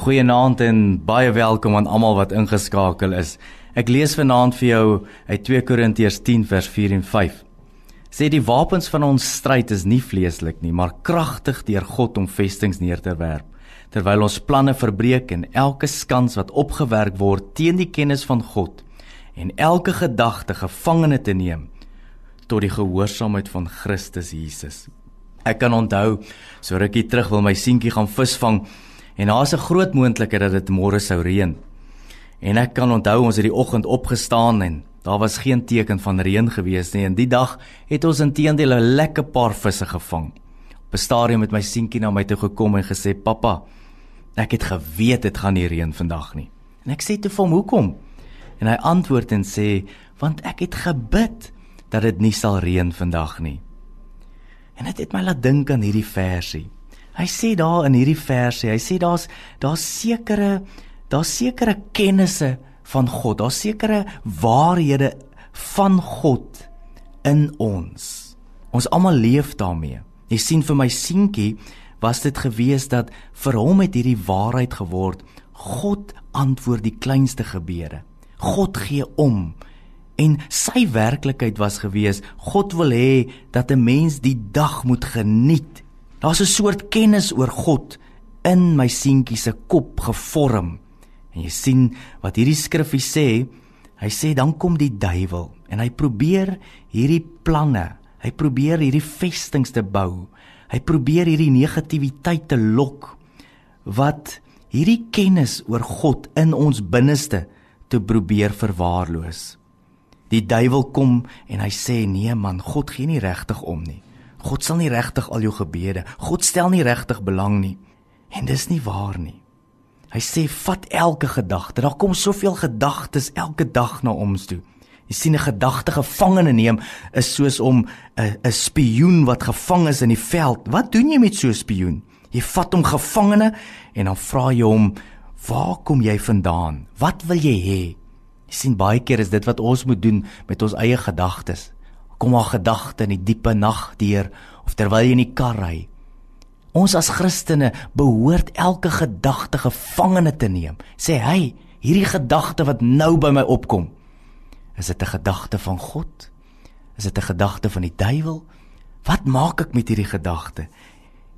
Goeienaand en baie welkom aan almal wat ingeskakel is. Ek lees vanaand vir jou uit 2 Korintiërs 10 vers 4 en 5. Sê die wapens van ons stryd is nie vleeslik nie, maar kragtig deur God om vestings neer te werp, terwyl ons planne verbreek en elke skans wat opgewerk word teen die kennis van God en elke gedagte gevangene te neem tot die gehoorsaamheid van Christus Jesus. Ek kan onthou so rukkie terug wil my seentjie gaan visvang En daar's 'n groot moontlikheid dat dit môre sou reën. En ek kan onthou ons het die oggend opgestaan en daar was geen teken van reën gewees nie en die dag het ons intedeel 'n lekker paar visse gevang. Op 'n stadium het my seentjie na my toe gekom en gesê: "Pappa, ek het geweet dit gaan nie reën vandag nie." En ek sê toe vir hom: "Hoekom?" En hy antwoord en sê: "Want ek het gebid dat dit nie sal reën vandag nie." En dit het, het my laat dink aan hierdie versie. Hy sê daar in hierdie verse, hy sê daar's daar's sekere daar's sekere kennisse van God, daar's sekere waarhede van God in ons. Ons almal leef daarmee. Jy sien vir my seentjie was dit gewees dat vir hom het hierdie waarheid geword. God antwoord die kleinste gebede. God gee om. En sy werklikheid was gewees, God wil hê dat 'n mens die dag moet geniet Daar's 'n soort kennis oor God in my seentjie se kop gevorm. En jy sien wat hierdie skriffie sê, hy sê dan kom die duiwel en hy probeer hierdie planne, hy probeer hierdie vestings te bou. Hy probeer hierdie negativiteit te lok wat hierdie kennis oor God in ons binneste te probeer verwaarloos. Die duiwel kom en hy sê nee man, God gee nie regtig om nie. God sal nie regtig al jou gebede. God stel nie regtig belang nie. En dis nie waar nie. Hy sê vat elke gedagte. Daar kom soveel gedagtes elke dag na ons toe. Jy sien 'n gedagte gevangene neem is soos om 'n 'n spioen wat gevang is in die veld. Wat doen jy met so 'n spioen? Jy vat hom gevangene en dan vra jy hom, "Waar kom jy vandaan? Wat wil jy hê?" Jy sien baie keer is dit wat ons moet doen met ons eie gedagtes kom haar gedagte in die diepe nag deur of terwyl jy in die kar ry. Ons as Christene behoort elke gedagte gevangene te neem. Sê hy, hierdie gedagte wat nou by my opkom, is dit 'n gedagte van God? Is dit 'n gedagte van die duiwel? Wat maak ek met hierdie gedagte?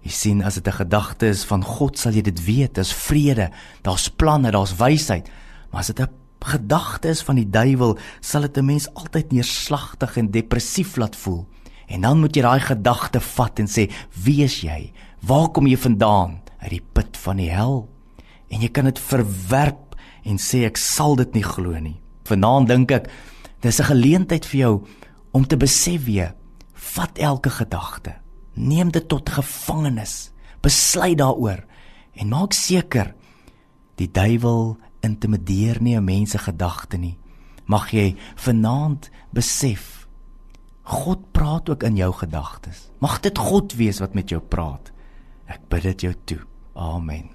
Jy sien, as dit 'n gedagte is van God, sal jy dit weet, dis vrede, daar's planne, daar's wysheid. Maar as dit 'n gedagtes van die duiwel sal dit 'n mens altyd neerslagtig en depressief laat voel. En dan moet jy daai gedagte vat en sê: "Wie is jy? Waar kom jy vandaan?" Uit die put van die hel. En jy kan dit verwerp en sê: "Ek sal dit nie glo nie." Vanaand dink ek dis 'n geleentheid vir jou om te besef weer: vat elke gedagte, neem dit tot gevangenis, besluit daaroor en maak seker die duiwel intimideer nie 'n mens se gedagte nie. Mag jy vanaand besef God praat ook in jou gedagtes. Mag dit God wees wat met jou praat. Ek bid dit jou toe. Amen.